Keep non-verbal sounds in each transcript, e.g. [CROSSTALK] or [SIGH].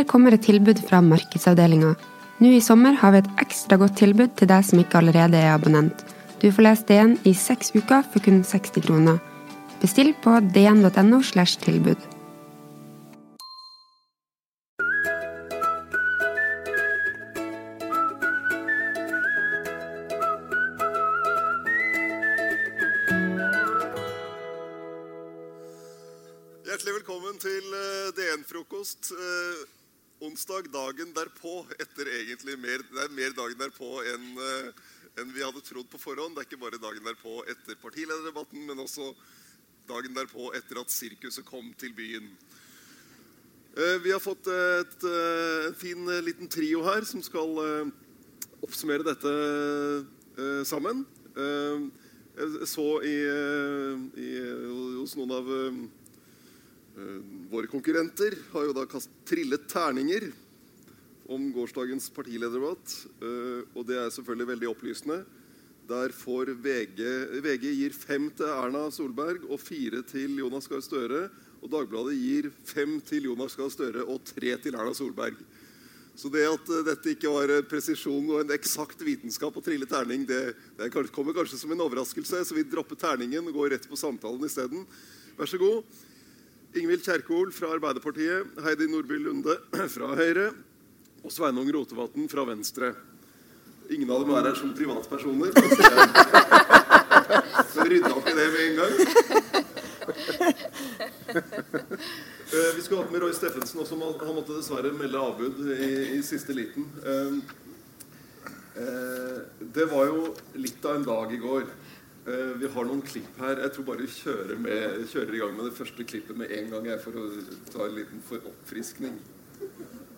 Her kommer et tilbud fra markedsavdelinga. Nå i sommer har vi et ekstra godt tilbud til deg som ikke allerede er abonnent. Du får lest DN i seks uker for kun 60 kroner. Bestill på dn.no. slash tilbud. Derpå enn en vi hadde trodd på forhånd. Det er ikke bare dagen derpå etter partilederdebatten, men også dagen derpå etter at sirkuset kom til byen. Eh, vi har fått et, eh, en fin eh, liten trio her som skal eh, oppsummere dette eh, sammen. Eh, jeg så i, eh, i, hos noen av eh, Eh, Våre konkurrenter har jo da trillet terninger om gårsdagens partilederdebatt. eh, Og det er selvfølgelig veldig opplysende. Der får VG VG gir fem til Erna Solberg og fire til Jonas Gahr Støre. Og Dagbladet gir fem til Jonas Gahr Støre og tre til Erna Solberg. Så det at eh, dette ikke var en presisjon og en eksakt vitenskap å trille terning, det, det er kommer kanskje som en overraskelse, så vi dropper terningen og går rett på samtalen isteden. Vær så god. Ingvild Kjerkol fra Arbeiderpartiet, Heidi Nordby Lunde [CLEARS THROAT] fra Høyre og Sveinung Rotevatn fra Venstre. Ingen av dem er her som privatpersoner. [LAUGHS] Så rydda opp i det med en gang. Eh, Vi skulle hatt med Roy Steffensen også, men han måtte dessverre melde avbud i, i siste liten. Eh, eh, Det var jo litt av en dag i går. Vi har noen klipp her. Jeg tror bare vi kjører, med, kjører i gang med det første klippet med en gang jeg, for å ta en liten for oppfriskning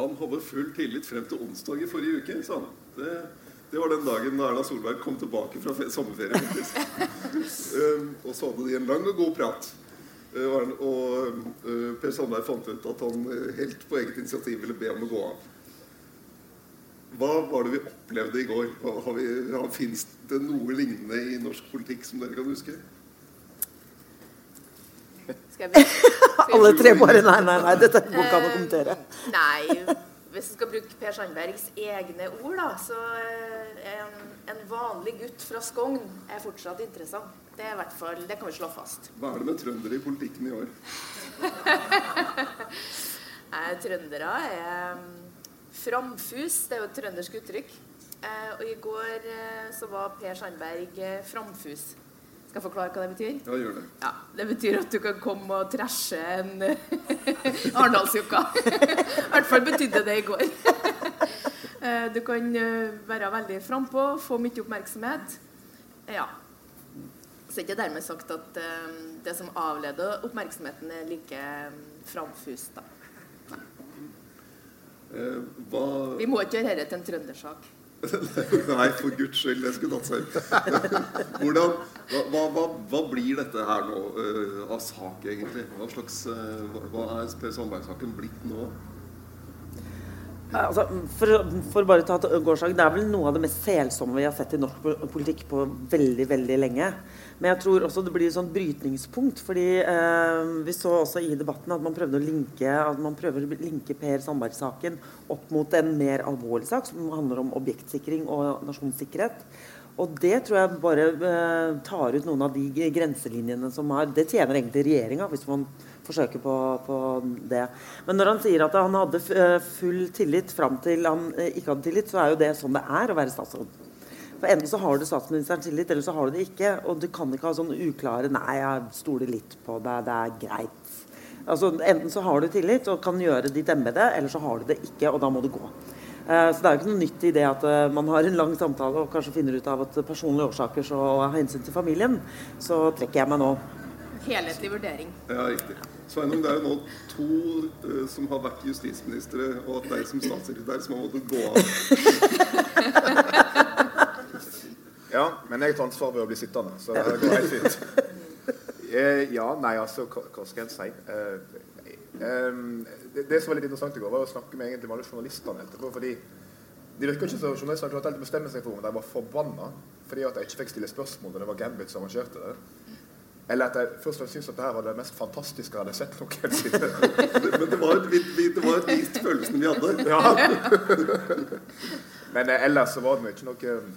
Han hadde full tillit frem til onsdag i forrige uke, sa han. Det, det var den dagen da Erna Solberg kom tilbake fra sommerferie. [LAUGHS] um, og så hadde de en lang og god prat. Uh, og uh, Per Sandberg fant ut at han uh, helt på eget initiativ ville be om å gå av. Hva var det vi opplevde i går? Hva, har vi, har, Fins det noe lignende i norsk politikk som dere kan huske? Skal jeg bruke [LAUGHS] Alle tre bare Nei, nei, nei, dette går ikke an å kommentere. Nei, hvis du skal bruke Per Sandbergs egne ord, da, så eh, en, en vanlig gutt fra Skogn er fortsatt interessant. Det er i hvert fall, det kan vi slå fast. Hva er det med trøndere i politikken i år? [LAUGHS] Eh, trøndere er mm, framfus, det er jo et trøndersk uttrykk. Eh, og i går eh, så var Per Sandberg eh, framfus. Skal jeg forklare hva det betyr? Ja, gjør det. Ja, Det betyr at du kan komme og trashe en [LAUGHS] Arendalsjokka. I hvert fall betydde det i går. Eh, Du kan eh, være veldig frampå, få mye oppmerksomhet. Ja. Så er ikke dermed sagt at eh, det som avleder oppmerksomheten, er like framfust. da. Hva Vi må ikke gjøre dette til en trøndersak. [LAUGHS] Nei, for guds skyld, det skulle tatt seg [LAUGHS] ut. Hva, hva, hva, blir dette her nå uh, av sak, egentlig? Hva slags uh, hva er Per Sandberg-saken blitt nå? Altså, for, for bare ta til gårsdagen, Det er vel noe av det mest selsomme vi har sett i norsk politikk på veldig veldig lenge. Men jeg tror også det blir et sånt brytningspunkt. fordi eh, Vi så også i debatten at man prøvde å linke, at man prøver å linke Per Sandberg-saken opp mot en mer alvorlig sak som handler om objektsikring og nasjonssikkerhet. Og det tror jeg bare eh, tar ut noen av de grenselinjene som har Det tjener egentlig regjeringa, hvis man forsøker på, på det. Men når han sier at han hadde eh, full tillit fram til han eh, ikke hadde tillit, så er jo det sånn det er å være statsråd. For Enten så har du statsministerens tillit, eller så har du det ikke. Og du kan ikke ha sånn uklare 'nei, jeg stoler litt på deg, det er greit'. Altså, Enten så har du tillit og kan gjøre ditt embete, eller så har du det ikke, og da må du gå. Eh, Så det er jo ikke noe nytt i det at man har en lang samtale og kanskje finner ut av at personlige årsaker så av hensyn til familien, så trekker jeg meg nå. Helhetlig vurdering. Ja, riktig. Sveinung, det er jo nå to uh, som har vært justisministre, og at deg som statssekretær som har måttet gå av. [LAUGHS] Ja, men jeg tar ansvar ved å bli sittende, så det går helt fint. Eh, ja, nei, altså, hva, skal jeg si? Eh, eh, det, det, som var litt interessant i går, var å snakke med, egentlig, alle journalistene fordi det virker ikke som journalistene klarte å bestemme seg for om de var forbanna fordi at de ikke fikk stille spørsmål da det var Gambit som arrangerte det. Eller at jeg først og fremst syntes at det her var det mest fantastiske jeg hadde sett noensinne. [LAUGHS] Men det var, et, det var et følelsen vi hadde. Ja. Men eh, ellers så var det ikke noe eh,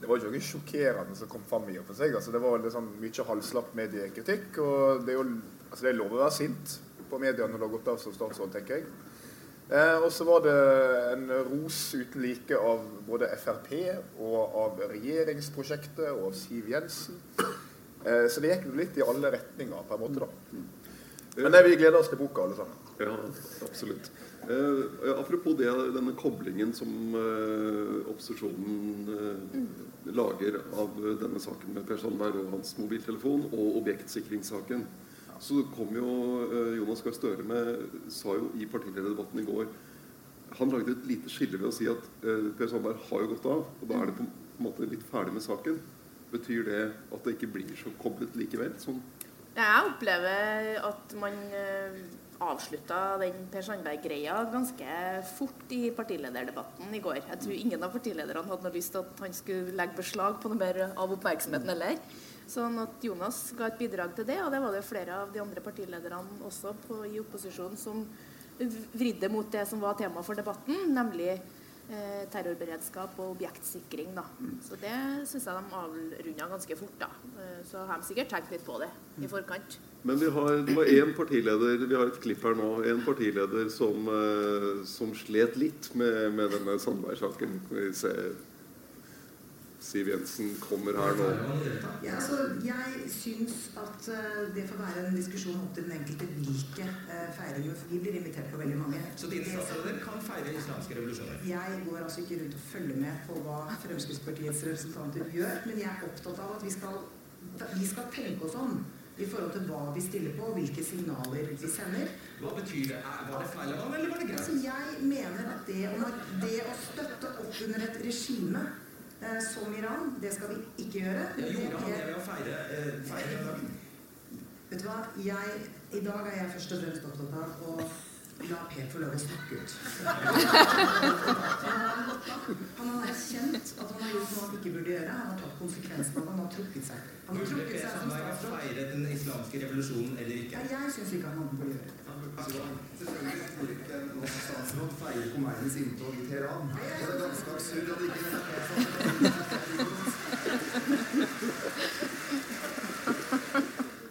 Det var ikke noe sjokkerende som kom fram i og for seg. Altså, det var liksom mye halvslapp mediekritikk. Og det er jo altså, det er lov å være sint på media når det har gått av som statsråd, tenker jeg. Eh, og så var det en ros uten like av både Frp og av regjeringsprosjektet og av Siv Jensen. Eh, så det gikk litt i alle retninger, på en måte. da. Men det, vi gleder oss til boka, alle sammen. Ja, absolutt. Eh, apropos det, denne koblingen som eh, opposisjonen eh, lager av denne saken med Per Sandberg og hans mobiltelefon, og objektsikringssaken. Så kom jo eh, Jonas Gahr Støre med, sa jo i partilederdebatten i går Han lagde et lite skille ved å si at eh, Per Sandberg har jo gått av, og da er det på en måte litt ferdig med saken. Betyr det at det ikke blir så koblet likevel? Sånn? Jeg opplever at man uh, avslutta den Per Sandberg-greia ganske fort i partilederdebatten i går. Jeg tror ingen av partilederne hadde noe lyst til at han skulle legge beslag på noe mer av oppmerksomheten heller. Sånn at Jonas ga et bidrag til det, og det var det flere av de andre partilederne også på, i opposisjonen som vridde mot det som var tema for debatten, nemlig eh, terrorberedskap og objektsikring. Da. Så det syns jeg de avrunda ganske fort. Da. Eh, så har de sikkert tenkt litt på det i forkant. Men vi har, det var én partileder vi har et klipp her nå, en partileder som, eh, som slet litt med, med denne Sandberg-saken. Vi ser Siv Jensen kommer her nå. Ja, altså, jeg syns at uh, det får være en diskusjon opp til den enkelte hvilke uh, feiringer. For vi blir invitert på veldig mange. Så dine statsråder kan feire islamske revolusjoner? Jeg går altså ikke rundt og følger med på hva Fremskrittspartiets representanter gjør. Men jeg er opptatt av at vi skal, vi skal tenke oss om i forhold til hva vi stiller på, og hvilke signaler vi sender. Hva betyr det? Var det feil av ham, eller var det greit? Altså, jeg mener at det, det å støtte opp under et regime eh, som Iran. Det skal vi ikke gjøre. Ja, gjorde han det ved å feire, eh, feire dagen? Vet du hva? Jeg, I dag er jeg først og fremst opptatt av å la Per få lov å snakke ut. Han har erkjent at han har gjort noe han ikke burde gjøre. Han har tatt konsekvensen av at Han har trukket seg. Han har trukket Per seg som Sandberg ha statsråd. feiret den islamske revolusjonen eller Ja, ikke? jeg syns ikke han burde gjøre det.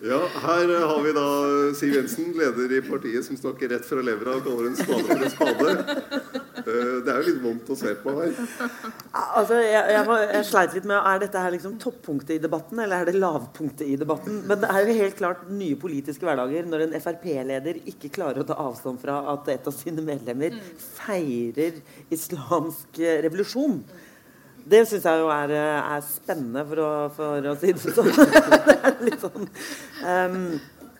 Ja, her har vi da Siv Jensen, leder i partiet, som snakker rett fra levra og kaller en spade for en spade. Eh, Det er jo litt vondt å se på her. Altså, jeg, jeg, jeg sleit litt med Er dette her liksom toppunktet i debatten, eller er det lavpunktet i debatten? Men det er jo helt klart nye politiske hverdager når en Frp-leder ikke klarer å ta avstand fra at et av sine medlemmer feirer islamsk eh, revolusjon. Det syns jeg jo er, eh, er spennende, for å, for å si det sånn. [LAUGHS] det er litt sånn um,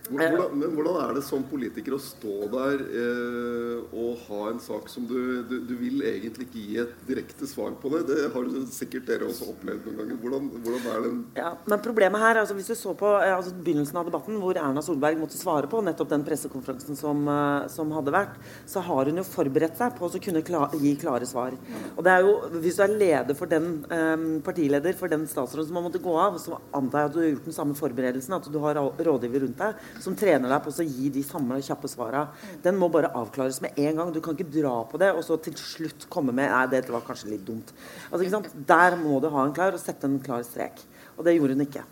Hvordan, men hvordan er det som politiker å stå der eh, og ha en sak som du, du Du vil egentlig ikke gi et direkte svar på det. Det har sikkert dere også opplevd noen ganger. Hvordan, hvordan er den Ja, men problemet her, altså hvis du så på eh, altså begynnelsen av debatten, hvor Erna Solberg måtte svare på nettopp den pressekonferansen som, eh, som hadde vært, så har hun jo forberedt seg på å kunne kla gi klare svar. Og det er jo, Hvis du er leder for den eh, partileder for den statsråden som har måttet gå av, så antar jeg at du har gjort den samme forberedelsen, at du har rådgiver rundt deg som trener deg på å gi de samme kjappe svara. Den må bare avklares med en gang. Du kan ikke dra på det og så til slutt komme med Nei, dette var kanskje litt dumt. Altså, ikke sant? Der må du ha en klar og sette en klar strek. Og det gjorde hun ikke.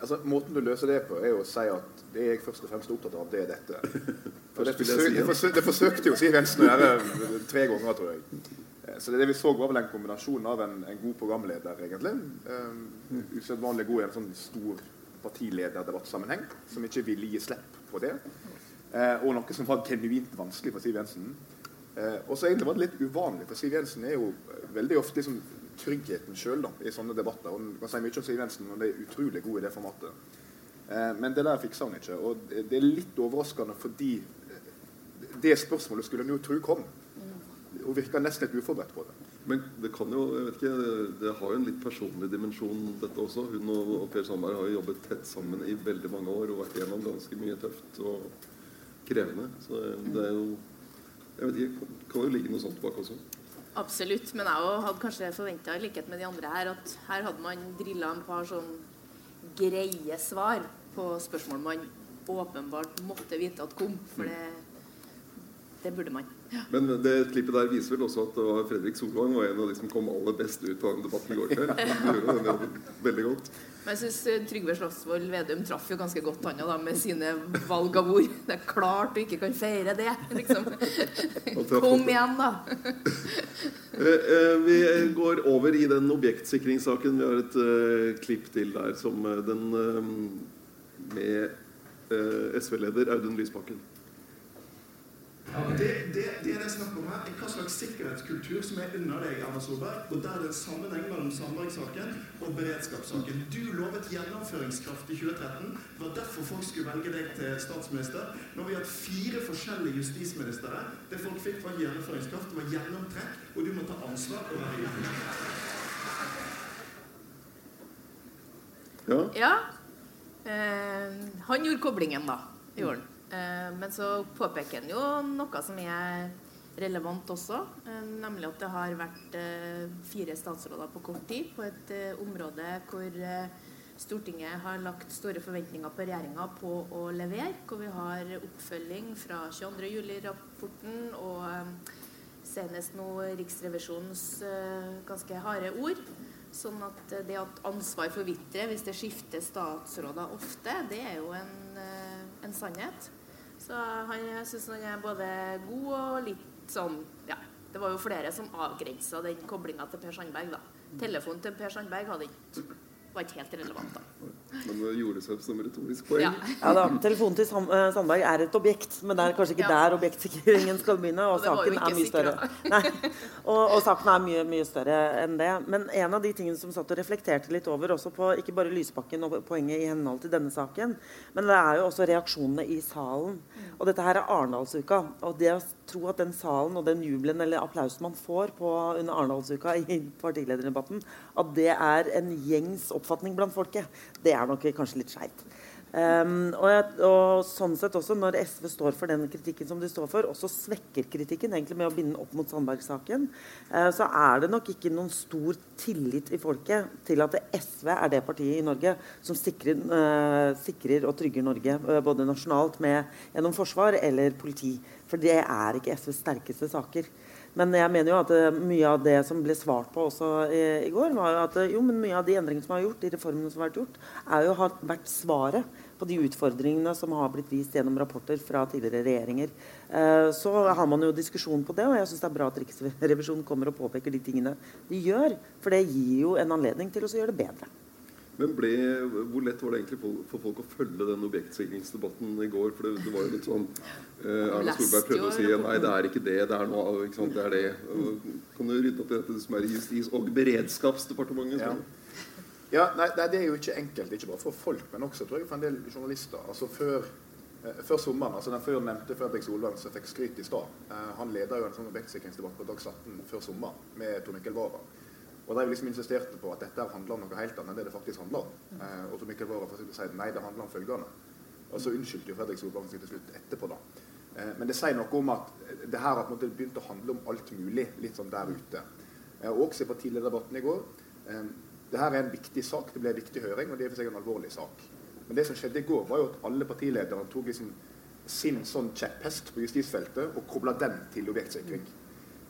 Altså, måten du løser det på, er å si at det jeg først og fremst er opptatt av, det er dette. For det, forsøk, det, forsøk, det forsøkte jo Siv Jensen å gjøre tre ganger, tror jeg. Eh, Så det, det vi så, var vel en kombinasjon av en, en god programleder, egentlig. Um, Usedvanlig god i en sånn stor partilederdebattsammenheng, som ikke ville gi slipp på det. Eh, og noe som var genuint vanskelig for Siv Jensen. Eh, og så egentlig var det litt uvanlig, for Siv Jensen er jo veldig ofte liksom tryggheten sjøl i sånne debatter. Hun kan si mye om Siv Jensen, men hun er utrolig god i det formatet. Eh, men det der fiksa hun ikke. Og det det er litt overraskende fordi eh, det spørsmålet skulle hun jo tro kom. Hun virka nesten litt uforberedt på det. Men det kan jo, jeg vet ikke, det har jo en litt personlig dimensjon, dette også. Hun og, og Per Sandberg har jo jobbet tett sammen i veldig mange år og vært gjennom ganske mye tøft og krevende. Så det er jo Jeg vet ikke, kan jo ligge noe sånt bak også. Absolutt. Men jeg hadde kanskje forventa, i likhet med de andre her, at her hadde man drilla en par sånn greie svar på spørsmål man åpenbart måtte vite at kom. For det, det burde man. Men det klippet der viser vel også at det var Fredrik Solvang var en av de som kom aller best ut av den debatten i går kveld. Jobben veldig godt. Men jeg syns Trygve Slagsvold Vedum traff jo ganske godt han da, med sine valg av ord. Det er klart du ikke kan feire det, liksom. Kom igjen, da. [LAUGHS] Eh, eh, Vi går over i den objektsikringssaken. Vi har et eh, klipp til der som eh, den eh, med eh, SV-leder Audun Lysbakken. Det, det, det er det snakk om her, er hva slags sikkerhetskultur som er under deg, Erna Solberg. Og der er det en sammenheng mellom Sandberg-saken og beredskapssaken. Du lovet gjennomføringskraft i 2013. Det var derfor folk skulle velge deg til statsminister. Nå har vi hatt fire forskjellige justisministre. Det folk fikk, var gjennomføringskraft, det var gjennomtrekk, og du må ta ansvar og være. Ja. Ja. Eh, han gjorde koblingen, da. Gjorde han. Eh, men så påpeker han jo noe som er relevant også. Eh, nemlig at det har vært eh, fire statsråder på kort tid på et område hvor Stortinget har lagt store forventninger på regjeringa på å levere. Hvor vi har oppfølging fra 22. juli-rapporten og senest nå Riksrevisjonens ganske harde ord. Sånn at det at ansvar forvitrer hvis det skifter statsråder ofte, det er jo en, en sannhet. Så han, syns han er både god og litt sånn Ja. Det var jo flere som avgrensa den koblinga til Per Sandberg, da. Telefonen til Per Sandberg hadde ikke, var ikke helt relevant, da. Men det gjorde seg som retorisk poeng. Ja. Ja da, Telefonen til eh, Sandberg er et objekt, men det er kanskje ikke Ja. der objektsikringen skal begynne. Og, [LAUGHS] Og saken er mye større. Nei, og, og saken er mye, mye større enn det. Men en av de tingene som satt og reflekterte litt over, også på ikke bare Lysbakken og poenget i henhold til denne saken, men det er jo også reaksjonene i salen. Og dette her er Arendalsuka. Og det å tro at den salen og den jubelen eller applausen man får på under Arendalsuka i partilederdebatten, at det er en gjengs oppfatning blant folket, det er nok kanskje litt skeivt. Um, og, og sånn sett også, når SV står for den kritikken som de står for, også svekker kritikken egentlig med å binde opp mot Sandberg-saken, uh, så er det nok ikke noen stor tillit i folket til at SV er det partiet i Norge som sikrer, uh, sikrer og trygger Norge, uh, både nasjonalt med, gjennom forsvar eller politi. For det er ikke SVs sterkeste saker. Men jeg mener jo at eh, mye av det som ble svart på også i, i går, var at eh, jo, men mye av de endringene som er gjort, de reformene som har vært gjort, er jo har vært svaret på de utfordringene som har blitt vist gjennom rapporter fra tidligere regjeringer. Eh, så har man jo diskusjon på det, og jeg syns det er bra at Riksrevisjonen kommer og påpeker de tingene de gjør. For det gir jo en anledning til å gjøre det bedre. Men ble, hvor lett var det egentlig for, folk å følge den objektsikringsdebatten i går? For det, det var jo litt sånn eh, Erna Solberg prøvde å si nei, det er ikke det, det er noe av, ikke sant, det er det. Kan du rydde opp i dette som er i Justis- og beredskapsdepartementet? Ja. Ja, nei, nei, Det er jo ikke enkelt, ikke bare for folk, men også tror jeg, for en del journalister. Altså Før, eh, før sommeren, altså den før nevnte Fredrik Solvang som fikk skryt i stad, eh, han leda jo en sånn objektsikringsdebatt på Dags 18 før sommeren med Tor Mikkel Wara. Og de liksom insisterte på at dette handler om noe helt annet enn det det faktisk handler om. Eh, og så Mikkel Wara forsøkte å si nei, det handler om følgende. Og så unnskyldte jo Fredrik Solvang seg til slutt etterpå, da. Eh, men det sier noe om at det her har på en måte begynt å handle om alt mulig, litt sånn der ute. Eh, og også i partilederdebatten i går. Eh, det her er en viktig sak, det ble en viktig høring, og det er for seg en alvorlig sak. Men det som skjedde i går, var jo at alle partilederne tok liksom sin sånn kjepphest på justisfeltet og kobla den til objektsikring.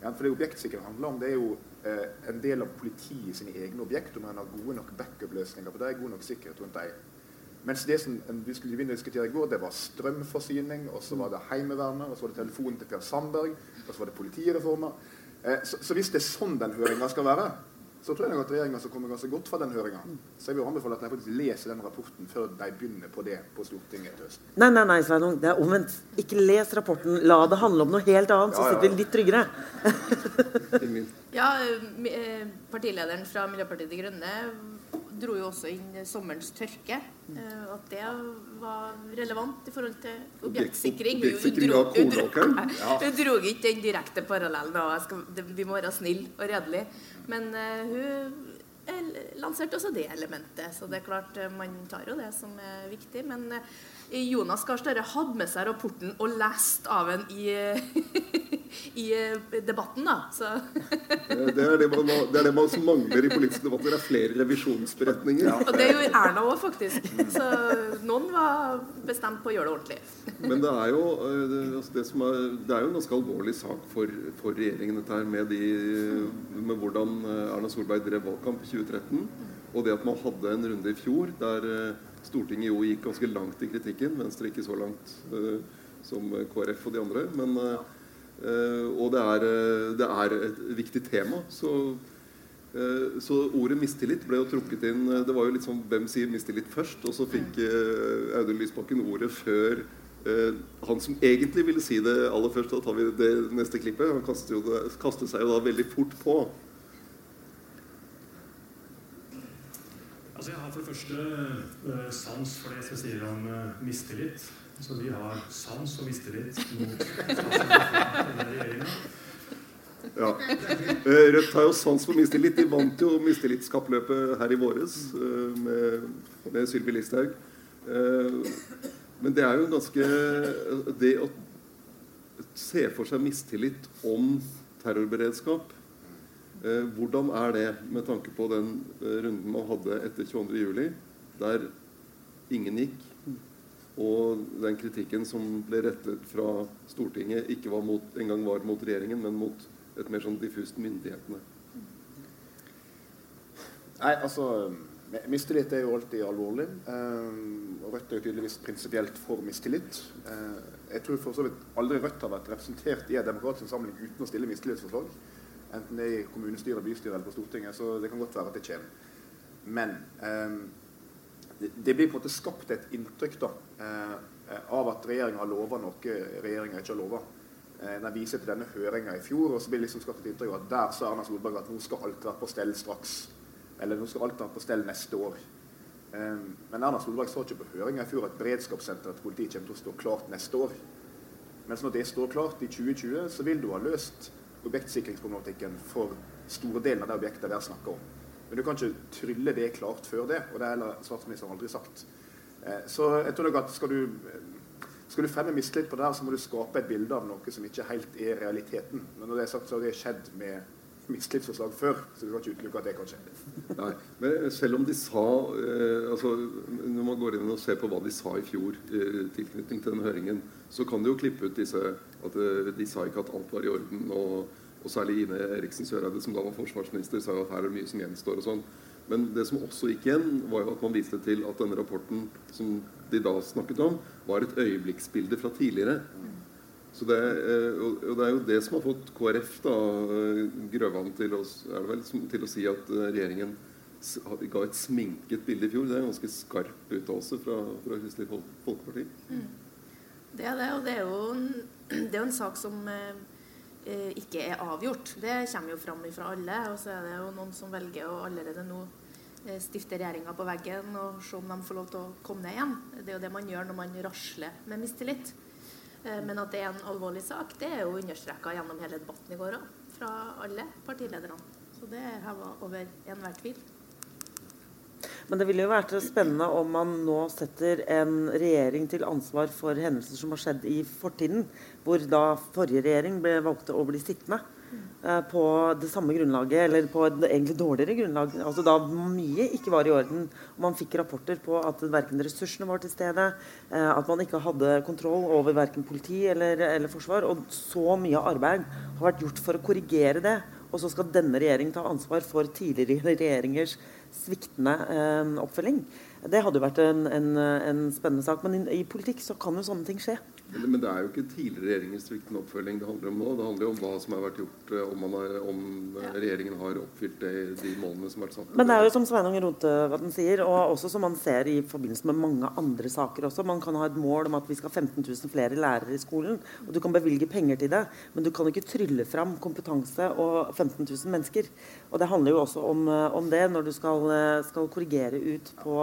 Ja, for det objektsikring handler om, det er jo eh, en del av politiet sine egne objekt, om man har gode nok backup-løsninger det, god nok sikkerhet rundt dem. Mens det som vi skulle begynne diskutere i går, det var strømforsyning, og så var det Heimevernet, og så var det telefonen til Per Sandberg, og så var det politireformer. Eh, så, så hvis det er sånn den høringa skal være, så tror jeg at regjeringa skal komme ganske godt fra den høringa. Så jeg vil anbefale at de faktisk leser den rapporten før de begynner på det på Stortinget til høsten. Nei, nei, nei, Sveinung. Det er omvendt. Ikke les rapporten. La det handle om noe helt annet, så Ja, ja, sitter vi litt tryggere. Ja, eh, eh, partilederen fra Miljøpartiet De Grønne dro jo også inn sommerens tørke. eh, At det var relevant i forhold til objektsikring. Hun- objektsikring dro- av kornåkeren? [LAUGHS] Hun dro ikke den direkte parallellen. skal, vi må være snille og redelige. Men eh, hun eh, lanserte også det elementet. Så det er klart, eh, man tar jo det som er viktig. Men eh, Jonas Gahr Støre hadde med seg rapporten og lest av den i, [LAUGHS] i eh, debatten, da. Så Det er det, man, det er det man som mangler i politiske debatter. Det er flere revisjonsberetninger. Og det gjorde Erna òg, faktisk. Så noen var bestemt på å gjøre det ordentlig. Men det er jo, eh, det, altså som er, det er jo en ganske alvorlig sak for, for regjeringen, dette her med, de, med hvordan eh, Erna Solberg drev valgkamp i 2013. Og det at man hadde en runde i fjor der eh, Stortinget jo gikk ganske langt i kritikken. Venstre ikke så langt eh, som KrF og de andre. Men, eh, og det er, det er et viktig tema. Så Så ordet mistillit ble jo trukket inn Det var jo litt sånn Hvem sier mistillit først? Og så fikk eh, Audun Lysbakken ordet før han som egentlig ville si det aller først. Da tar vi det neste klippet. Han kastet, jo det, kastet seg jo da veldig fort på. Altså Jeg har for det første eh, sans for det som sier om eh, mistillit. Så vi har sans og mistillit mot [LAUGHS] regjeringa. Ja. Eh, Rødt har jo sans for mistillit. De vant jo mistillitskappløpet her i våres med, med Sylvi Listhaug. Men det er jo ganske Det å se for seg mistillit om terrorberedskap Hvordan er det med tanke på den eh, runden man hadde etter 22.07, der ingen gikk? Og den kritikken som ble rettet fra Stortinget, ikke var mot, engang var mot regjeringen, men mot et mer sånn diffust myndighetene. Nei, altså Mistillit er jo alltid alvorlig. eh, og Rødt er jo tydeligvis prinsipielt for mistillit. Eh, jeg tror for så vidt aldri Rødt har vært representert i en demokratisk samling uten å stille mistillitsforslag. Enten det er i kommunestyret, bystyret eller på Stortinget. Så det kan godt være at det kommer. Men eh, det, blir på en måte skapt et inntrykk da, eh, av at regjeringa har lova noe regjeringa ikke har lova. Eh, Den viser til denne høringa i fjor, og så blir det liksom skapt et inntrykk av at der sa Erna Solberg at nå skal alt være på stell straks. Eller nå skal alt være på stell neste år. Eh, Men Erna Solberg sa ikke på høringa i fjor at beredskapssenteret til politiet kommer til å stå klart neste år. Mens når det står klart i 2020, så vil du ha løst objektsikringsproblematikken for store delen av de objektene vi snakker om. Men du kan ikke trylle det klart før det, og det har heller statsministeren aldri sagt. Eh, Så jeg tror nok at skal du, skal du fremme mistillit på det her, så må du skape et bilde av noe som ikke helt er realiteten. Men når det er sagt, så har det skjedd med mistillitsforslag før, så du kan ikke utelukke at det kan skje. Nei, men selv om de sa eh, altså, Når man går inn og ser på hva de sa i fjor eh, tilknytning til den høringen, så kan de jo klippe ut disse at eh, de sa ikke at alt var i orden. Og, og særlig Ine Eriksen Søreide, som da var forsvarsminister, sa jo at her er det mye som gjenstår. og sånn. Men det som også gikk igjen, var jo at man viste til at denne rapporten som de da snakket om, var et øyeblikksbilde fra tidligere. Det, eh, og det er jo det som har fått KrF, da, eh, Grøvan, til å, vel, til å si at eh, regjeringen ga et sminket bilde i fjor. Det er en ganske skarp uttalelse fra, fra Kristelig Folkeparti. Folkeparti. Det er det, og det er jo en, det er en sak som eh, ikke er avgjort. Det kommer jo fram fra alle. Og så er det jo noen som velger å allerede nå stifte regjeringa på veggen og se om de får lov til å komme ned igjen. Det er jo det man gjør når man rasler med mistillit. Eh, men at det er en alvorlig sak, det er jo understreka gjennom hele debatten i går òg. Fra alle partilederne. Så det er heva over enhver tvil. Men det ville jo vært spennende om man nå setter en regjering til ansvar for hendelser som har skjedd i fortiden, hvor da forrige regjering ble valgte å bli sittende på det samme grunnlaget, eller på et egentlig dårligere grunnlag. Altså da mye ikke var i orden. Man fikk rapporter på at verken ressursene var til stede, eh, at man ikke hadde kontroll over verken politi eller, eller forsvar. Og så mye arbeid har vært gjort for å korrigere det. Og så skal denne regjeringen ta ansvar for tidligere [LAUGHS] regjeringers sviktende eh, oppfølging. Det hadde jo vært en, en, en spennende sak. Men i, i politikk så kan jo sånne ting skje. Men, det er jo ikke tidligere regjeringers sviktende oppfølging det handler om nå. Det handler jo om hva som har vært gjort, eh, om, man har, om eh, regjeringen har oppfylt det, de målene som har vært satt. Men det er jo som Sveinung Rotevatn sier, og også som man ser i forbindelse med mange andre saker også. Man kan ha et mål om at vi skal ha 15 000 flere lærere i skolen, og du kan bevilge penger til det, men du kan ikke trylle fram kompetanse og 15 000 mennesker. Og det handler jo også om, eh, om det når du skal, eh, skal korrigere ut på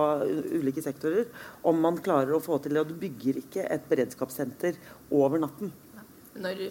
ulike sektorer, om man klarer å få til det. Og du bygger ikke et beredskapssenter over natten. Når,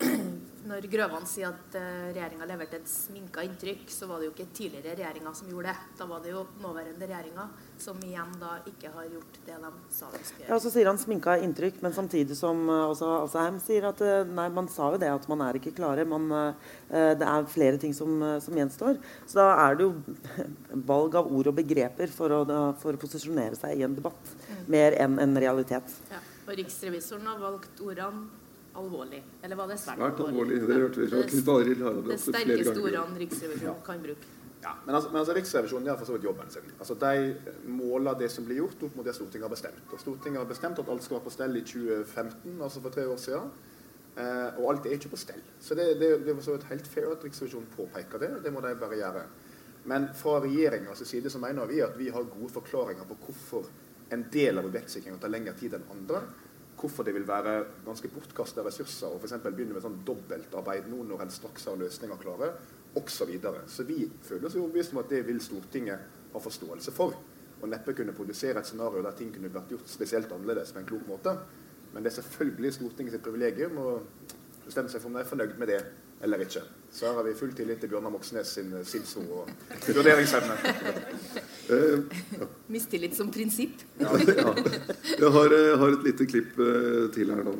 [CLEARS THROAT] når Grøvan sier at uh, regjeringa leverte et sminka inntrykk, så var det jo ikke tidligere regjeringer som gjorde det. Da var det jo nåværende regjeringer som igjen da ikke har gjort det de sa de skulle gjøre. Ja, så sier han sminka inntrykk, men samtidig som også Asheim sier at uh, nei, man sa jo det at man er ikke klare. Man, uh, det er flere ting som, som gjenstår. Så da er det jo [LAUGHS] valg av ord og begreper for å, for å posisjonere seg i en debatt, mer enn en realitet. Ja. Og riksrevisoren har valgt ordene alvorlig. Eller var det svært, Svært alvorlig. Det hørte vi fra Knut Arild Hareide Det også flere sterkeste ordene Riksrevisjonen kan bruke. Ja, men altså, men altså Riksrevisjonen gjør for så vidt jobben sin. Altså, De måler det som blir gjort, opp mot det Stortinget har bestemt. Og Stortinget har bestemt at alt skal være på stell i 2015, altså for tre år siden. Eh, og alt er ikke på stell. Så det, det, det er for så vidt helt fair at Riksrevisjonen påpeker det. Det må de bare gjøre. Men fra regjeringas side så mener vi at vi har gode forklaringer på hvorfor en del av objektsikringa tar lengre tid enn andre. Hvorfor det vil være ganske bortkasta ressurser å eksempel begynne med sånn dobbeltarbeid nå når en straks har løsninger klare, osv. Så, videre. så vi føler oss overbevist om at det vil Stortinget ha forståelse for. Og neppe kunne produsere et scenario der ting kunne vært gjort spesielt annerledes på en klok måte. Men det er selvfølgelig Stortingets privilegium å bestemme seg for om de er fornøyd med det eller ikke. Så her har vi full tillit til Bjørnar Moxnes sin eh, sinnsro og vurderingsevne. Eh, Mistillit som prinsipp. ja, ja. Jeg har, eh, har et lite klipp uh, til her nå.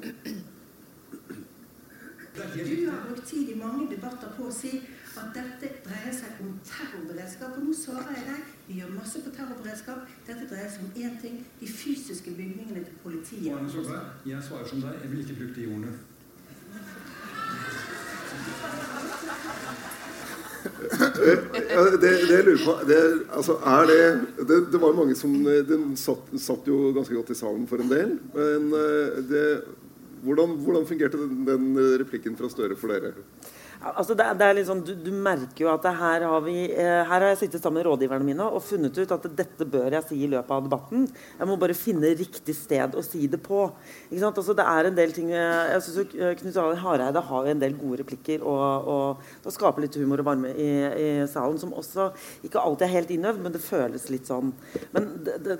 Du har brukt tid i mange debatter på å si at dette dreier seg om terrorberedskap. Og nå svarer jeg deg. Vi gjør masse på terrorberedskap. Dette dreier seg om én ting. De fysiske bygningene til politiet. Jeg svarer som deg. Jeg vil ikke bruke de ordene. Det, det lurer på det, altså, er det, det Det var mange som eh, Den satt, satt jo ganske godt i salen for en del. Men eh, det, hvordan, hvordan fungerte den, den replikken fra Støre for dere? Altså det, det er litt sånn, du, du merker jo at her, har vi, eh, her har jeg sittet sammen med rådgiverne mine og funnet ut at dette bør jeg si i løpet av debatten. Jeg må bare finne riktig sted å si det på. Ikke sant? Altså det er en del ting, jeg synes eh, Knut Arild Hareide har en del gode replikker og, og, og skaper litt humor og varme i, i salen, som også ikke alltid er helt innøvd, men det føles litt sånn. Men det, det,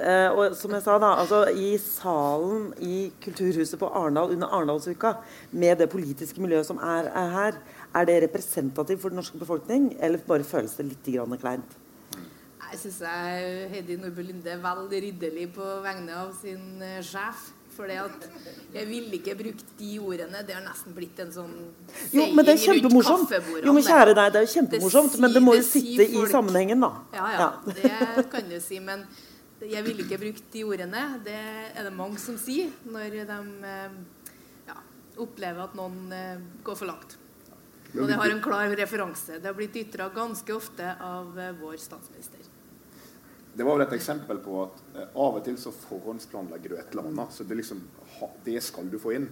eh, og som jeg sa da, altså i salen i Kulturhuset på Arendal under Arendalsuka, med det politiske miljøet som er, er her, er det representativt for den norske befolkning, eller bare føles det litt grann kleint? Jeg syns Heidi Nordby Lunde er veldig ridderlig på vegne av sin eh, sjef. For jeg ville ikke brukt de ordene. Det har nesten blitt en sånn Jo, men det er kjempemorsomt. Jo, men kjære deg, det er jo kjempemorsomt, Det men det må jo sitte i sammenhengen, da. Ja, ja, det kan du si. Men jeg ville ikke brukt de ordene. Det er det mange som sier når de eh, ja, opplever at noen eh, går for langt. Og det har en klar referanse. Det har blitt ytra ganske ofte av eh, vår statsminister. Det var vel et eksempel på at eh, av og til så forhåndsplanlegger du et eller annet. Så det liksom Det skal du få inn.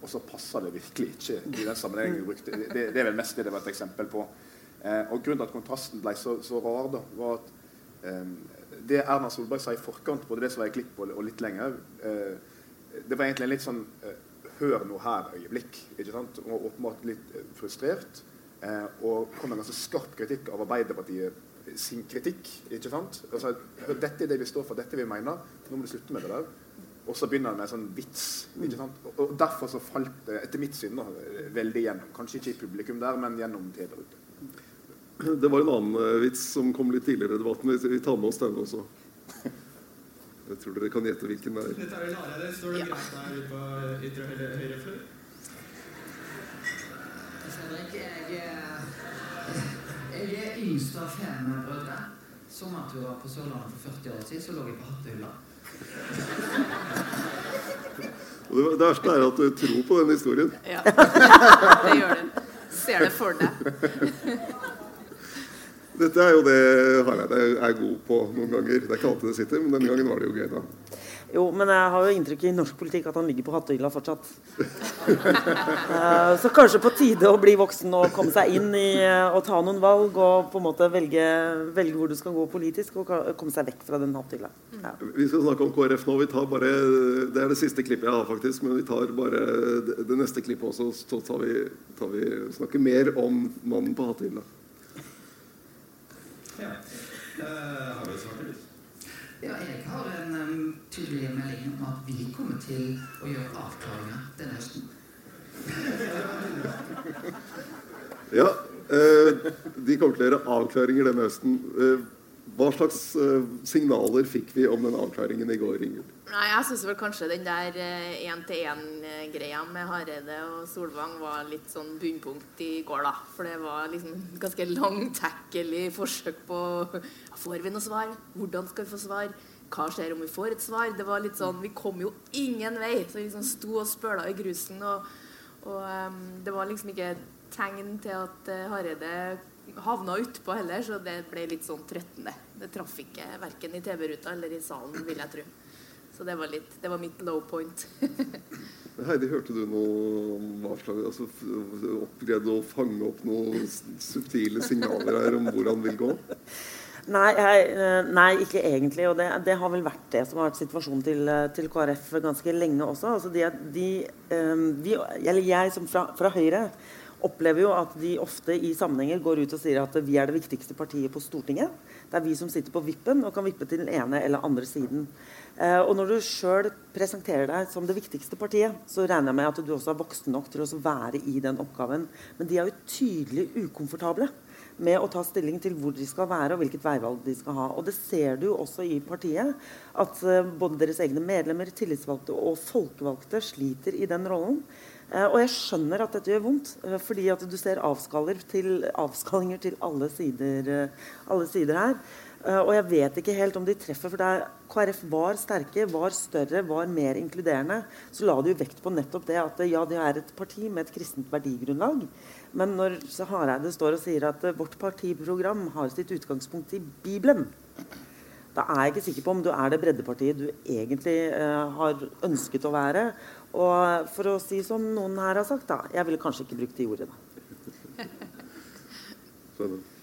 Og så passer det virkelig ikke i den sammenhengen du brukte. Det, det er vel mest det det var et eksempel på. Eh, og grunnen til at kontrasten ble så, så rar, da, var at eh, det Erna Solberg sa i forkant, både det som var i klipp og, og litt lenger, eh, det var egentlig en litt sånn hør nå her-øyeblikk. ikke sant? Og åpenbart litt eh, frustrert. Eh, og kom med ganske skarp kritikk av Arbeiderpartiet sin kritikk. ikke sant? Altså, dette er det vi står for, dette det vi mener. Nå må du slutte med det der. Og så begynner han med en sånn vits. ikke sant? Og, og derfor så falt det, etter mitt syn, veldig gjennom. Kanskje ikke i publikum der, men gjennom TV-rute. ute. Det var en annen eh, vits som kom litt tidligere i debatten. Vi, tar med oss den også. [LAUGHS] Jeg tror dere kan gjette hvilken det er. Dette er vel Hareide. Står det greit der ute på ytre høyre, høyre fløy? Fredrik, jeg, er- jeg er yngst av fem brødre. Sommerturer på Sørlandet for 40 år siden, så lå jeg på hattehylla. Det verste er at du tror på den historien. Ja, [LAUGHS] det gjør du. Ser det for deg. Dette er jo det Hareide er god på noen ganger. Det er ikke alltid det sitter, men denne gangen var det jo gøy, da. Jo, men jeg har jo inntrykk i norsk politikk at han ligger på hattehylla fortsatt. [LAUGHS] Eh, så kanskje på tide å bli voksen og komme seg inn i eh, å ta noen valg og på en måte velge, velge hvor du skal gå politisk, og komme seg vekk fra den hattehylla. Ja. Vi skal snakke om KrF nå. Vi tar bare, det er det siste klippet jeg har, faktisk. Men vi tar bare det, det neste klippet også, så tar vi, tar vi snakker mer om mannen på hattehylla. Ja. du et svar til det? Ja, jeg har en um, tydelig melding om at vi kommer til å gjøre avklaringer denne høsten. Ja, eh, de kommer til å gjøre avklaringer denne høsten. Eh, hva slags eh, signaler fikk vi om den avklaringen i går, Ingrid? Nei, jeg syns vel kanskje den der én-til-én-greia med Hareide og Solvang var litt sånn bunnpunkt i går, da. For det var liksom ganske langtekkelig forsøk på Får vi noe svar? Hvordan skal vi få svar? Hva skjer om vi får et svar? Det var litt sånn, Vi kom jo ingen vei. Så vi liksom sto og spøla i grusen. Og, og um, det var liksom ikke tegn til at eh, Hareide havna utpå heller, så det ble litt sånn trøttende. Det traff ikke verken i TV-ruta eller i salen, vil jeg tro. Så det var, litt, det var mitt low point. [LAUGHS] Heidi, hørte du noe om hva slags altså, Greide å fange opp noen subtile signaler her om hvor han vil gå? Nei, jeg, eh, nei, ikke egentlig. Og det, det har vel vært det som har vært situasjonen til, eh, til KrF ganske lenge også. Altså de, de, eh, vi, eller jeg som fra, fra Høyre opplever jo at de ofte i sammenhenger går ut og sier at vi er det viktigste partiet på Stortinget. Det er vi som sitter på vippen og kan vippe til den ene eller andre siden. Eh, og når du sjøl presenterer deg som det viktigste partiet, så regner jeg med at du også er voksen nok til å være i den oppgaven. Men de er jo tydelig ukomfortable med å ta stilling til hvor de skal være og hvilket veivalg de skal ha. Og det ser du også i partiet, at eh, både deres egne medlemmer, tillitsvalgte og folkevalgte sliter i den rollen. Eh, og jeg skjønner at dette gjør vondt, eh, fordi at du ser til, avskallinger til alle sider, eh, alle sider her. Og jeg vet ikke helt om de treffer, for der KrF var sterke, var større, var mer inkluderende, så la de jo vekt på nettopp det at ja, de er et parti med et kristent verdigrunnlag. Men når Hareide står og sier at vårt partiprogram har sitt utgangspunkt i Bibelen, da er jeg ikke sikker på om du er det breddepartiet du egentlig eh, har ønsket å være. Og for å si som noen her har sagt, da, jeg ville kanskje ikke brukt de ordene. [LAUGHS]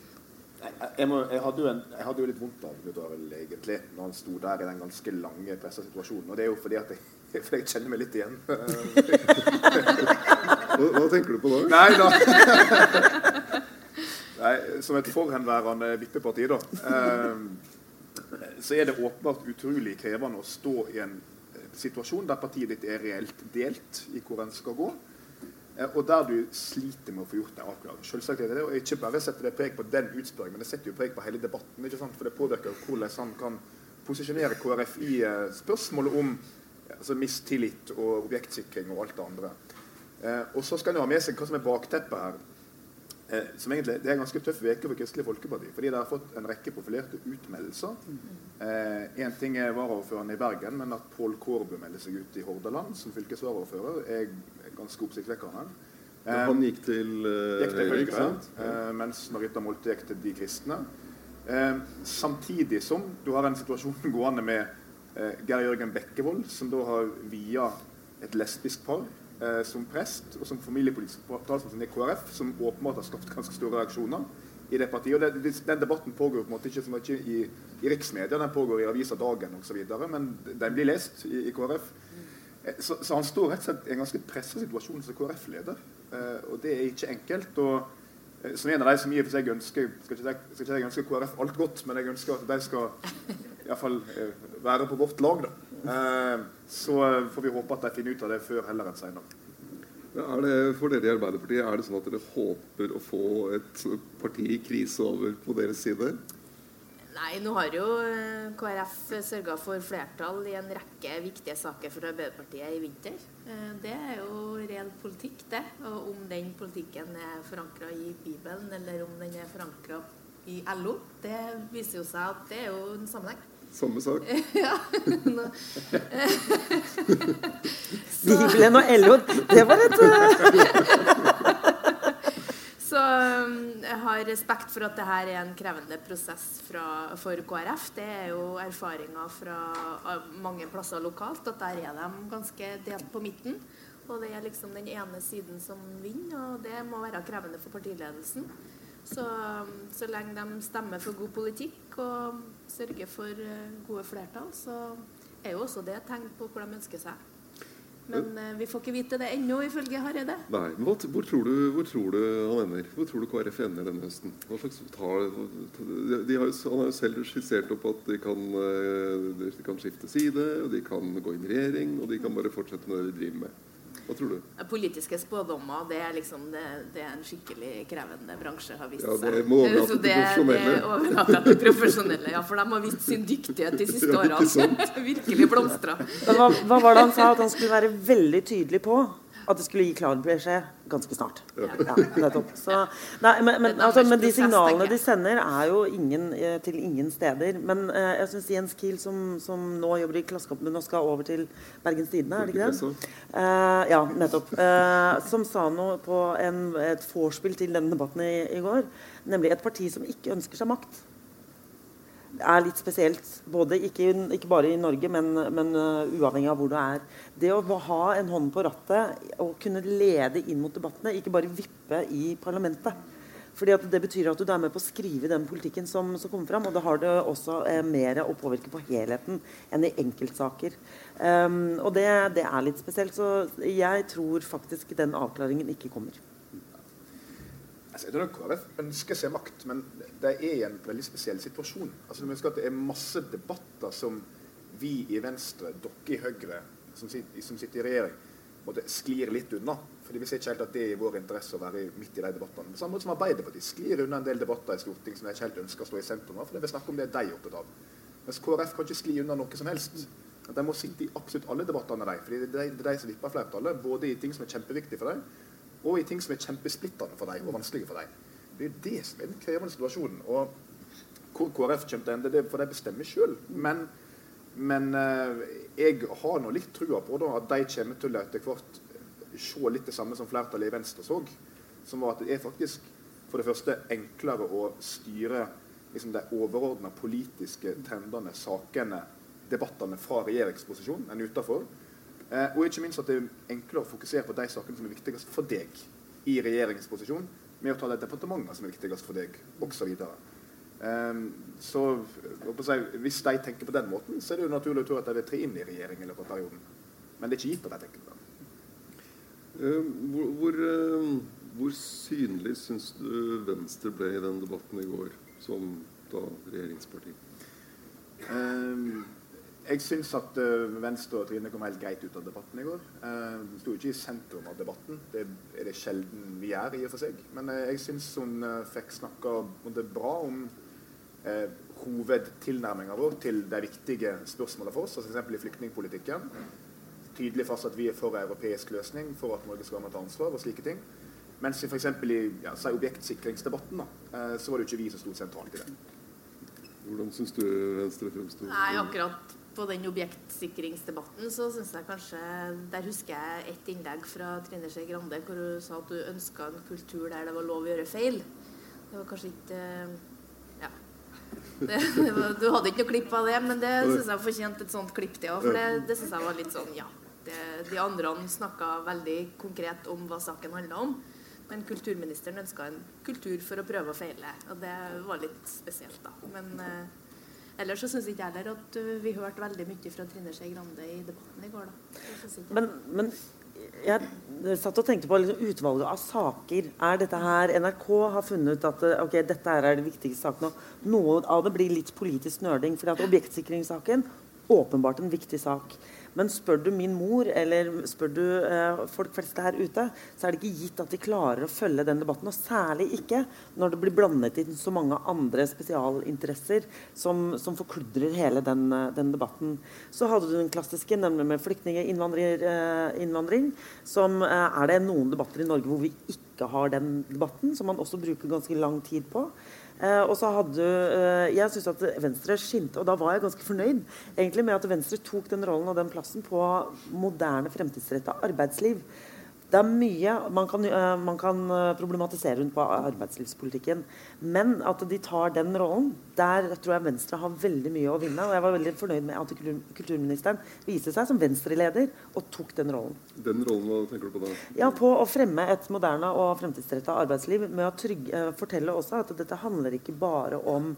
Jeg, må, jeg, hadde jo en, jeg hadde jo litt vondt av Knut Arild egentlig når han sto der i den ganske lange pressa situasjonen. Og det er jo fordi at jeg, [LAUGHS] for jeg kjenner meg litt igjen. Hva, hva tenker du på da? Nei da. [LAUGHS] Nei, som et forhenværende vippeparti, da. Eh, så er det åpenbart utrolig krevende å stå i en eh, situasjon der partiet ditt er reelt delt i hvor en skal gå. Eh, Og der du sliter med å få gjort en avklaring. Selvsagt er det det, og Ikke bare setter det preg på den utspørringen, men det setter jo preg på hele debatten. ikke sant? For det påvirker hvordan han kan posisjonere KrF i eh, spørsmålet om altså mistillit og objektsikring og alt det andre. Og så skal en ha med seg hva som er bakteppet her. Eh, som egentlig, Det er en ganske tøff uke for Kristelig Folkeparti. Fordi de har fått en rekke profilerte utmeldelser. Én ting er varaordføreren i Bergen, men at Pål Kårbø melder seg ut i Hordaland som fylkesvaraordfører, er ganske oppsiktsvekkende. Eh, Han gikk til uh, gikk til Høyre, ikke sant? eh, mens Marita Molte gikk til De kristne. Eh, samtidig som du har en situasjon [LAUGHS] gående med eh, Geir Jørgen Bekkevold, som da har via et lesbisk par eh, som prest, og som familiepolitisk talsperson i KrF, som åpenbart har skapt ganske store reaksjoner i det partiet. Og det, den debatten pågår på en måte ikke så mye i, i riksmedia, den pågår i avisa Dagen osv., men den blir lest i, i KrF. Eh, Så, så han står rett og slett i en ganske pressa situasjon som KrF-leder. Eh, og det er ikke enkelt. og eh, Som en av de som i og for seg ønsker skal ikke, si- skal ikke jeg ønsker KrF alt godt, men jeg ønsker at de skal i hvert fall eh, være på vårt lag. da. Eh, så eh, får vi håpe at de finner ut av det før heller enn senere. Er det, for dere i Arbeiderpartiet, er det sånn at dere håper å få et parti i krise over på deres side? Nei, nå har jo eh, KrF sørga for flertall i en rekke viktige saker for Arbeiderpartiet i vinter. Eh, Det er jo reell politikk, det. Og om den politikken er forankra i Bibelen, eller om den er forankra i LO, det viser jo seg at det er jo en sammenheng. Samme sak. [LAUGHS] ja. Bibelen og LO, det var et eh, [LAUGHS] Så um, jeg har har respekt for at det her er en krevende prosess fra, for KrF. Det er jo erfaringer fra mange plasser lokalt at der er de ganske delt på midten. Og det er liksom den ene siden som vinner, og det må være krevende for partiledelsen. Så, så lenge de stemmer for god politikk og sørger for eh, gode flertall, så er jo også det et tegn på hvor de ønsker seg. Men eh, vi får ikke vite det ennå, ifølge Hareide. Nei, men hvor, tror du, hvor tror du han ender? Hvor tror du KrF ender denne høsten? Hva slags tar, de, har, han har jo selv skissert opp at de kan, eh, de kan skifte side, og de kan gå inn i regjering, og de kan bare fortsette med det de driver med. Hva tror du? Politiske spådommer det er, liksom, det, det er en skikkelig krevende bransje, har vist seg. Ja, det må overlate til det, profesjonelle. det til profesjonelle. Ja, for de har vist sin dyktighet de siste [LAUGHS] Ja, årene. [LAUGHS] Virkelig blomstra. Hva, hva var det han sa? At han skulle være veldig tydelig på at det skulle gi klar beskjed ganske snart. Ja, Ja, Så, nei, men, men, altså, men de signalene de sender, er jo ingen, eh, til ingen steder. Men eh, jeg syns Jens Kiel, som, som nå jobber i Klassekampen og skal over til Bergens Tidende, er det ikke det? Eh, ja, nettopp. Eh, som sa noe på en, et vorspiel til denne debatten i, i går, nemlig et parti som ikke ønsker seg makt er litt spesielt. Både ikke, ikke bare i Norge, men, men uh, uavhengig av hvor du er. Det å ha en hånd på rattet og kunne lede inn mot debattene, ikke bare vippe i parlamentet. Fordi Det betyr at du er med på å skrive den politikken som, som kommer fram. Og da har det også eh, mer å påvirke på helheten enn i enkeltsaker. Um, og det, det er litt spesielt. Så jeg tror faktisk den avklaringen ikke kommer. Altså, jeg tror KrF ønsker seg makt, men de er i en veldig spesiell situasjon. Altså, Det er masse debatter som vi i Venstre, dere i Høyre, som sitter, som sitter i regjering, måtte sklir litt unna. Fordi Vi ser ikke helt at det er i vår interesse å være midt i de debattene. På samme måte som Arbeiderpartiet sklir unna en del debatter i Stortinget som de ikke helt ønsker å stå i sentrum av. For det vil snakke om det de er opptatt av. Mens KrF kan ikke skli unna noe som helst. De må sitte i absolutt alle debattene, de. Fordi det er de, som vipper flertallet. Både i ting som er kjempeviktige for dem, og i ting som er kjempesplittende for dem og vanskelige for dem. Det er jo det som er den krevende situasjonen. Og hvor KrF kommer til å ende, det får de bestemme sjøl. Men, men eh, jeg har nå litt trua på at de kommer til å etter hvert se litt det samme som flertallet i Venstre så. Som var at det er faktisk for det første enklere å styre liksom, de overordna politiske trendene, sakene, debattene fra regjeringsposisjon enn utenfor. Eh, og ikke minst at det er enklere å fokusere på de sakene som er viktigst for deg i regjeringsposisjon, med å ta de departementene som er viktigst for deg, osv. Så håper Hvis de tenker på den måten, så er det jo naturlig å tro at de vil tre inn i regjering i løpet av perioden. Men det er ikke gitt at de tenker på det. Eh, hvor, hvor, eh, hvor synlig syns du Venstre ble i den debatten i går, som da regjeringsparti? Um, jeg syns at uh, Venstre og Trine kom helt greit ut av debatten i går. Uh, hun sto ikke i sentrum av debatten. Det er det sjelden vi gjør, i og for seg. Men uh, jeg syns hun fikk snakka bra om eh, hovedtilnærminga vår til de viktige spørsmålene for oss, altså f.eks. i flyktningpolitikken. Tydelig fast at vi er for en europeisk løsning, for at Norge skal være med ta ansvar og slike ting. Mens i f.eks. i ja, si objektsikringsdebatten da, så var det jo ikke vi som sto sentralt i det. Hvordan syns du Venstre fremsto? Nei, akkurat på den objektsikringsdebatten så syns jeg kanskje Der husker jeg et innlegg fra Trine Skei Grande hvor hun sa at hun ønska en kultur der det var lov å gjøre feil. Det var kanskje ikke Ja. [LAUGHS] Det, det var, du hadde ikke noe klipp av det, men det syns jeg fortjente et sånt klipp, til òg. For det, det syns jeg var litt sånn, ja. Det, de andre snakka veldig konkret om hva saken handla om. Men kulturministeren ønska en kultur for å prøve og feile. Og det var litt spesielt, da. Men eh, ellers så syns ikke jeg heller at uh, vi hørte veldig mye fra Trine Skei Grande i debatten i går. Men, men jeg satt og tenkte på liksom, utvalget av saker. Er dette her NRK har funnet ut at eh, ok, dette her er det viktigste sakene. Noe av det blir litt politisk nerding. For objektsikringssaken åpenbart en viktig sak. Men spør du min mor eller spør du eh, folk flest her ute, så er det ikke gitt at de klarer å følge den debatten. Og særlig ikke når det blir blandet inn så mange andre spesialinteresser som, som forkludrer hele den, eh, den, debatten. Så hadde du den klassiske, nemlig med flyktninginnvandring. Eh, som eh, er det noen debatter i Norge hvor vi ikke har den debatten, som man også bruker ganske lang tid på. Eh, og så hadde eh, Jeg syns at Venstre skinte, og da var jeg ganske fornøyd egentlig med at Venstre tok den rollen og den plassen på moderne, fremtidsretta arbeidsliv. Det er mye man kan, eh, man kan eh, problematisere rundt på arbeidslivspolitikken. Men at de tar den rollen, der tror jeg Venstre har veldig mye å vinne. Og jeg var veldig fornøyd med at kulturministeren viste seg som Venstre-leder og tok den rollen. Den rollen, hva tenker du på da? Ja, På å fremme et moderne og fremtidsretta arbeidsliv med å trygge, eh, fortelle også at dette handler ikke bare om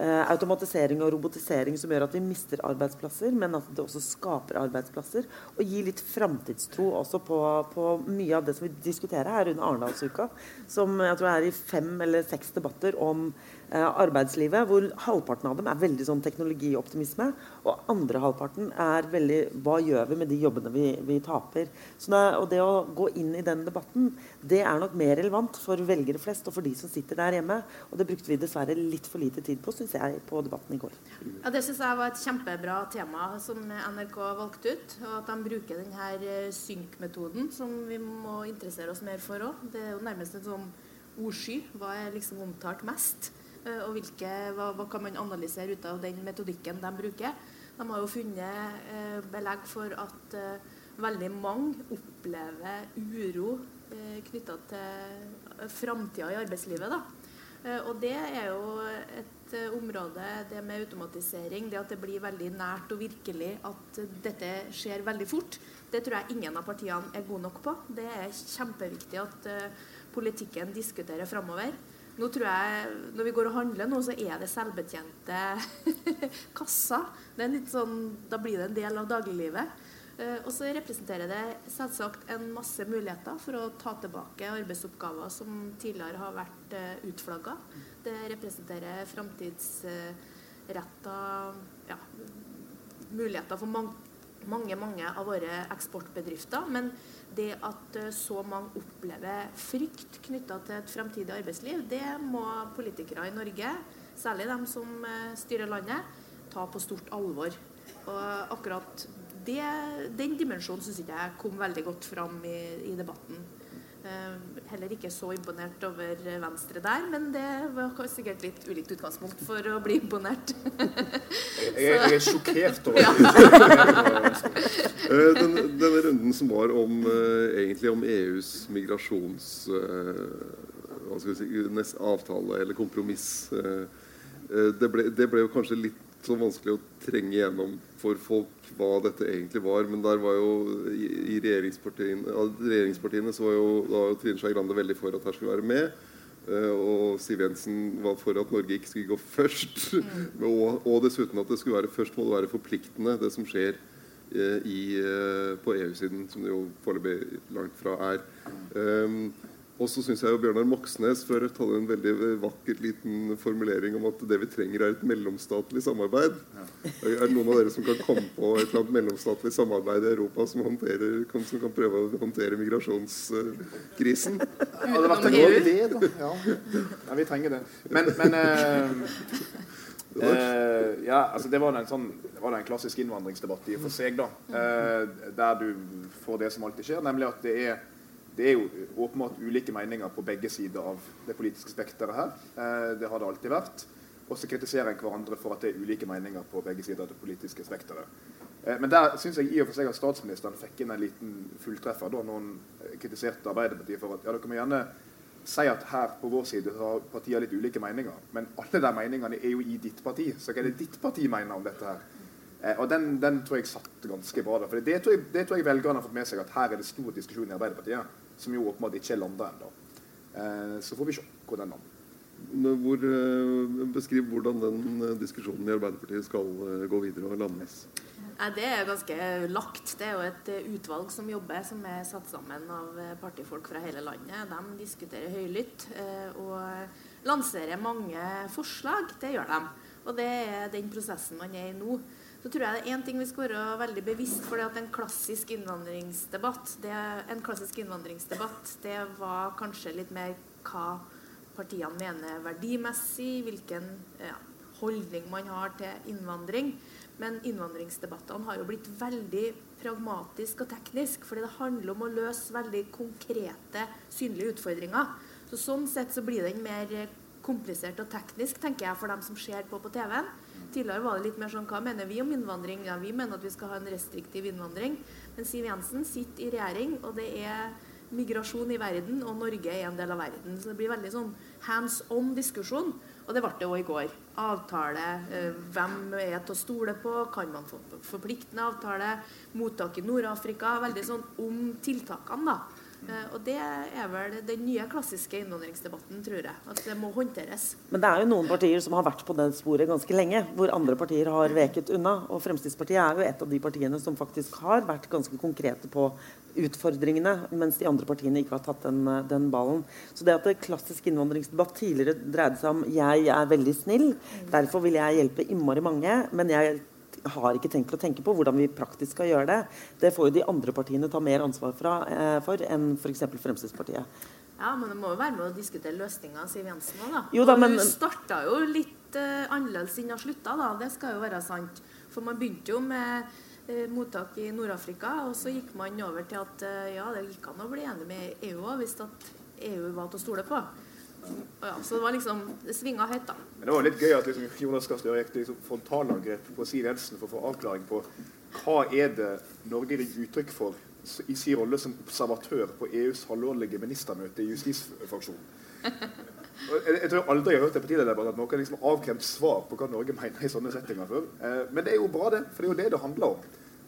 automatisering og robotisering som gjør at vi mister arbeidsplasser, men at det også skaper arbeidsplasser. Og gir litt framtidstro også på, på, mye av det som vi diskuterer her under Arendalsuka, som jeg tror er i fem eller seks debatter om eh, arbeidslivet, hvor halvparten av dem er veldig sånn teknologioptimisme, og andre halvparten er veldig hva gjør vi med de jobbene vi, vi taper. Så det, og det å gå inn i den debatten, det er nok mer relevant for velgere flest og for de som sitter der hjemme. Og det brukte vi dessverre litt for lite tid på, syns jeg, på debatten i går. Ja, Det syns jeg var et kjempebra tema som NRK valgte ut. Og at de bruker denne synk-metoden, som vi må interessere oss mer for òg. Det er jo nærmest en sånn ordsky. Hva er liksom omtalt mest? Eh, og hvilke, hva, hva, kan man analysere ut av den metodikken de bruker? De har jo funnet eh, belegg for at eh, veldig mange opplever uro knytta til framtida i arbeidslivet. da. Og det er jo et område, det med automatisering, det at det blir veldig nært og virkelig, at dette skjer veldig fort, det tror jeg ingen av partiene er gode nok på. Det er kjempeviktig at politikken diskuterer framover. Nå tror jeg, Når vi går og handler nå, så er det selvbetjente [LAUGHS] kasser. Det sånn, da blir det en del av dagliglivet. Uh, og så representerer det selvsagt en masse muligheter for å ta tilbake arbeidsoppgaver som tidligere har vært uh, utflagga. Det representerer framtidsretta ja, muligheter for mange mange, mange av våre eksportbedrifter. Men det at eh, så mange opplever frykt knytta til et fremtidig arbeidsliv, det må politikere i Norge, særlig de som eh, styrer landet, ta på stort alvor. Og akkurat det, den dimensjonen syns ikke jeg kom veldig godt fram i, i debatten. Eh, heller ikke så imponert over Venstre der, men det var sikkert litt ulikt utgangspunkt for å bli imponert. [LAUGHS] jeg, jeg, jeg, er sjokkert over [LAUGHS] ja. [LAUGHS] Eh, denne, denne, runden som var om, uh, egentlig om EUs migrasjons... Uh, hva skal vi si, avtale eller kompromiss. Uh, det, ble, det ble jo kanskje litt så vanskelig å trenge gjennom for folk hva dette egentlig var. Men der var jo i, regjeringspartiene, regjeringspartiene, så var jo, da var jo Trine Skei Grande veldig for at her skulle være med. Uh, og Siv Jensen var for at Norge ikke skulle gå først. Mm. [LAUGHS] og, og, dessuten at det skulle være først må det være forpliktende, det som skjer uh, i, uh, på EU-siden, som det jo foreløpig langt fra er. Um, og så syns jeg jo Bjørnar Moxnes fra Rødt hadde en veldig vakker liten formulering om at det vi trenger, er et mellomstatlig samarbeid. Ja. Er det noen av dere som kan komme på et eller annet mellomstatlig samarbeid i Europa som, kan, som kan prøve å håndtere migrasjonskrisen? Det hadde vært en god idé, da. Ja. ja. vi trenger det. Men, men [LAUGHS] uh, uh, ja, altså det var en, sånn, det var en klassisk innvandringsdebatt i og for seg, da. Uh, der du får det som alltid skjer, nemlig at det er det er jo åpenbart ulike meninger på begge sider av det politiske spekteret her. Eh, det har det alltid vært. Og så kritiserer en hverandre for at det er ulike meninger på begge sider av det politiske spekteret. Eh, men der syns jeg i og for seg at statsministeren fikk inn en liten fulltreffer da eh, kritiserte Arbeiderpartiet for at ja, dere må gjerne si at her på vår side har partiene litt ulike meninger, men alle de meningene er jo i ditt parti. Så hva er det ditt parti mener om dette her? og den, den, tror jeg satt ganske bra. For det tror, jeg, det tror jeg velgerne har fått med seg, at her er det stor diskusjon i Arbeiderpartiet som jo åpenbart ikke er landa ennå. Eh, så får vi se hvor den lander. Hvor, eh, beskriv hvordan den eh, diskusjonen i Arbeiderpartiet skal gå videre og landes. Det er ganske lagt. Det er jo et utvalg som jobber, som er satt sammen av partifolk fra hele landet. De diskuterer høylytt og lanserer mange forslag. Det gjør de. Og det er den prosessen man er i nå så tror jeg det er én ting vi skal være veldig bevisst for. det at En klassisk innvandringsdebatt det, en klassisk innvandringsdebatt, det var kanskje litt mer hva partiene mener verdimessig, hvilken ja, holdning man har til innvandring. Men innvandringsdebattene har jo blitt veldig pragmatisk og teknisk. Fordi det handler om å løse veldig konkrete, synlige utfordringer. Så Sånn sett så blir den mer komplisert og teknisk, tenker jeg, for dem som ser på på TV-en. Tidligere var det litt mer sånn Hva mener vi om innvandring? Ja, Vi mener at vi skal ha en restriktiv innvandring. Men Siv Jensen sitter i regjering, og det er migrasjon i verden, og Norge er en del av verden. Så det blir veldig sånn hands on diskusjon. Og det ble det òg i går. Avtale. Eh, hvem er til å stole på? Kan man få forpliktende avtale? Mottak i Nord-Afrika. Veldig sånn om tiltakene, da. Uh, og det er vel den nye klassiske innvandringsdebatten, tror jeg. At det må håndteres. Men det er jo noen partier som har vært på det sporet ganske lenge, hvor andre partier har veket unna. Og Fremskrittspartiet er jo et av de partiene som faktisk har vært ganske konkrete på utfordringene, mens de andre partiene ikke har tatt den, den ballen. Så det at det klassisk innvandringsdebatt tidligere dreide seg om 'jeg er veldig snill', derfor vil jeg hjelpe innmari mange, men jeg har ikke tenkt å tenke på hvordan vi praktisk skal gjøre det. Det får jo de andre partiene ta mer ansvar fra, eh, for enn f.eks. Fremskrittspartiet. Ja, men det må jo være med å diskutere løsninger, Siv Jensen òg, da. Jo da, men... Hun starta jo litt eh, annerledes enn hun slutta, da. Det skal jo være sant. For man begynte jo med Eh, mottak i Nord-Afrika. Og så gikk man over til at eh, ja, det gikk an å bli enig med EU òg, hvis at EU var til å stole på. Ja, så det var liksom Det svinga høyt, da. Men det var litt gøy at liksom, Jonas Gahr Støre gikk til liksom, frontalangrep på Siv Jensen for å få avklaring på hva er det Norge gir uttrykk for i sin rolle som observatør på EUs halvårlige ministermøte i justisfraksjonen. Jeg, tror aldri jeg har hørt en partilederdebatt at noen liksom avkremt svar på hva Norge mener i sånne settinger før. Eh, men det er jo bra, det. For det er jo det det handler om.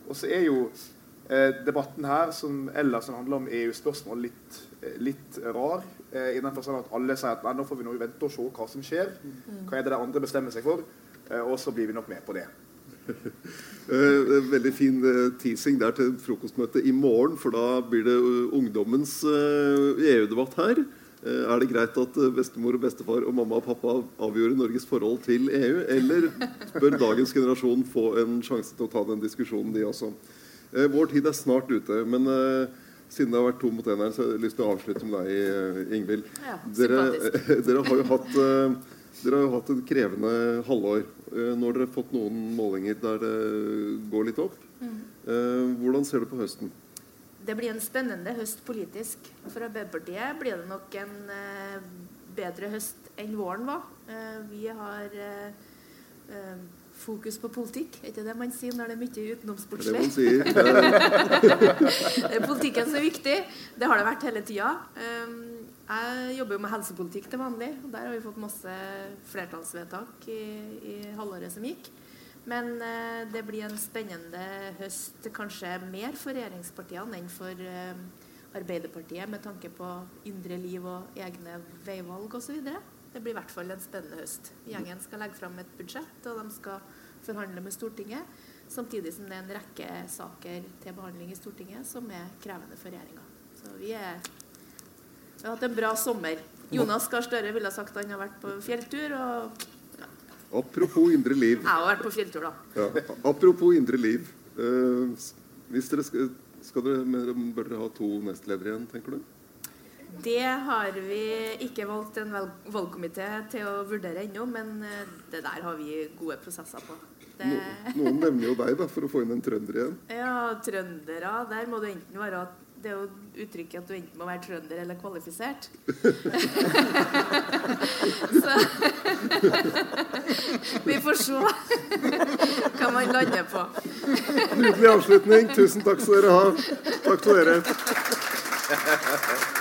Og så er jo eh, debatten her, som ellers handler om EU-spørsmål, litt, litt, rar. Eh, I den forstand at alle sier at nei, nå får vi nå vente og se hva som skjer. Hva er det de andre bestemmer seg for? Eh, og så blir vi nok med på det. [LAUGHS] uh, veldig fin teasing der til frokostmøtet i morgen, for da blir det ungdommens EU-debatt her. Er det greit at bestemor og bestefar og mamma og pappa avgjorde Norges forhold til EU, eller bør dagens generasjon få en sjanse til å ta den diskusjonen, de også? Vår tid er snart ute, men siden det har vært to mot én her, så har jeg lyst til å avslutte med deg, Ingvild. Ja, dere, [LAUGHS] dere, har jo hatt dere har jo hatt et krevende halvår. Eh, nå har dere fått noen målinger der det går litt opp. Mm. Eh, hvordan ser du på høsten? Det blir en spennende høst politisk. For Arbeiderpartiet blir det nok en eh, bedre høst enn våren var. Vi har fokus på politikk. Er ikke det man sier når det er mye utenomsportslig? Det det sier. [LAUGHS] er politikken som er viktig. Det har det vært hele tida. Jeg jobber jo med helsepolitikk til vanlig. og Der har vi fått masse flertallsvedtak i, i halvåret som gikk. Men eh, det blir en spennende høst, kanskje mer for regjeringspartiene enn for eh, Arbeiderpartiet, med tanke på indre liv og egne veivalg osv. Det blir i hvert fall en spennende høst. Gjengen skal legge fram et budsjett, og de skal forhandle med Stortinget. Samtidig som det er en rekke saker til behandling i Stortinget som er krevende for regjeringa. Så vi er vi har hatt en bra sommer. Jonas Gahr Støre ville sagt han har vært på fjelltur. og... Ja. Apropos indre liv. Jeg har vært på fjelltur, da. Ja. Apropos indre liv. Uh, hvis dere skal, skal dere, Bør dere ha to nestledere igjen, tenker du? Det har vi ikke valgt en valgkomité til å vurdere ennå, men eh, det der har vi gode prosesser på. Det... No, noen nevner jo deg da, for å få inn en trønder igjen. [LAUGHS] Ja, trøndere. Der må du enten være at det er jo uttrykket at du enten må være trønder eller kvalifisert. Så [LAUGHS] vi får se hva man lander på. Nydelig avslutning. Tusen takk skal dere ha. Takk til dere. [LAUGHS]